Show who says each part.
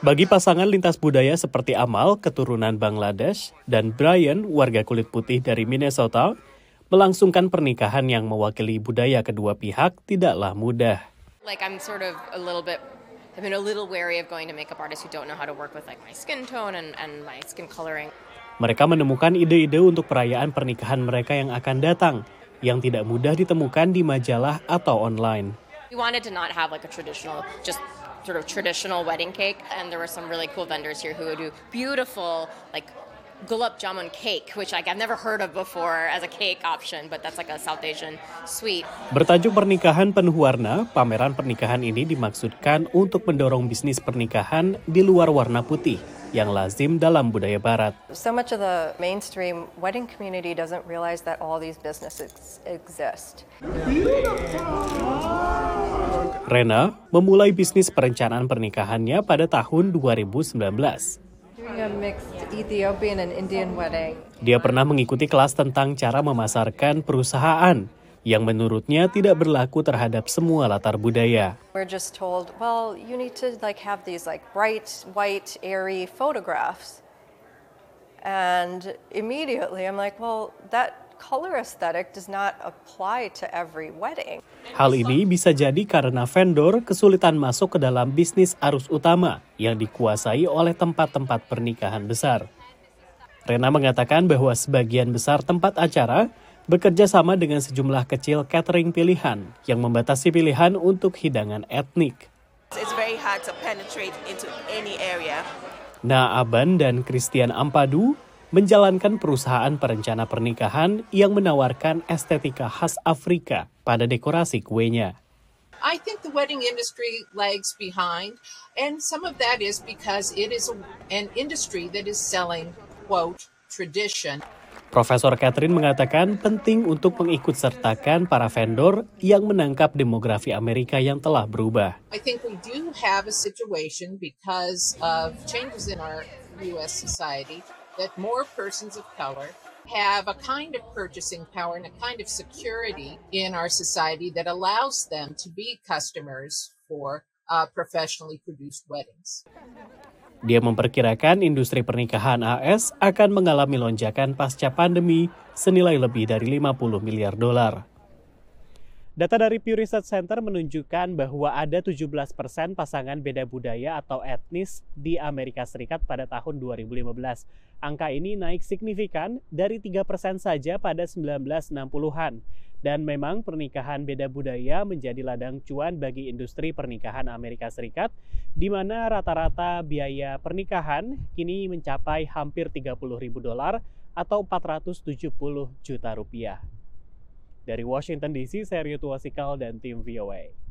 Speaker 1: Bagi pasangan lintas budaya seperti Amal, keturunan Bangladesh, dan Brian, warga kulit putih dari Minnesota, melangsungkan pernikahan yang mewakili budaya kedua pihak tidaklah mudah.
Speaker 2: Like I'm sort of a little bit I've been a little wary of going to makeup artists who don't know how to work with like my skin tone and, and my skin coloring.
Speaker 1: Mereka menemukan ide-ide untuk perayaan pernikahan mereka yang akan datang, yang tidak mudah ditemukan di majalah atau online.
Speaker 2: We wanted to not have like a traditional, just sort of traditional wedding cake, and there were some really cool vendors here who would do beautiful like gulab jamun cake, which like I've never heard of before as a cake option, but that's like a South Asian sweet.
Speaker 1: Bertajuk Pernikahan Penuh Warna, pameran pernikahan ini dimaksudkan untuk mendorong bisnis pernikahan di luar warna putih yang lazim dalam budaya barat.
Speaker 3: So much of the mainstream wedding community doesn't realize that all these businesses exist.
Speaker 1: Rena memulai bisnis perencanaan pernikahannya pada tahun 2019.
Speaker 3: Doing a mixed Ethiopian and Indian wedding.
Speaker 1: Dia pernah mengikuti kelas tentang cara memasarkan perusahaan yang menurutnya tidak berlaku terhadap semua latar budaya.
Speaker 3: We're just told, well, you need to like have these like bright, white, airy photographs. And immediately I'm like, well, that color aesthetic does not apply to every wedding.
Speaker 1: Hal ini bisa jadi karena vendor kesulitan masuk ke dalam bisnis arus utama yang dikuasai oleh tempat-tempat pernikahan besar. Rena mengatakan bahwa sebagian besar tempat acara bekerja sama dengan sejumlah kecil catering pilihan yang membatasi pilihan untuk hidangan etnik.
Speaker 4: It's very hard to penetrate into any area.
Speaker 1: Naaban dan Christian Ampadu menjalankan perusahaan perencana pernikahan yang menawarkan estetika khas Afrika pada dekorasi kuenya.
Speaker 5: I think the wedding industry lags behind, and some of that is because it is a, an industry that is selling, quote, tradition.
Speaker 1: Profesor Catherine mengatakan penting untuk mengikutsertakan para vendor yang menangkap demografi Amerika yang telah berubah.
Speaker 5: I think we do have a situation because of changes in our U.S. society that more persons of color have a kind of purchasing power and a kind of security in our society that allows them to be customers for uh, professionally produced weddings.
Speaker 1: Dia memperkirakan industri pernikahan AS akan mengalami lonjakan pasca pandemi senilai lebih dari 50 miliar dolar. Data dari Pew Research Center menunjukkan bahwa ada 17% pasangan beda budaya atau etnis di Amerika Serikat pada tahun 2015. Angka ini naik signifikan dari 3% saja pada 1960-an. Dan memang pernikahan beda budaya menjadi ladang cuan bagi industri pernikahan Amerika Serikat, di mana rata-rata biaya pernikahan kini mencapai hampir 30 ribu dolar atau 470 juta rupiah. Dari Washington DC, saya Rio Tuasikal dan tim VOA.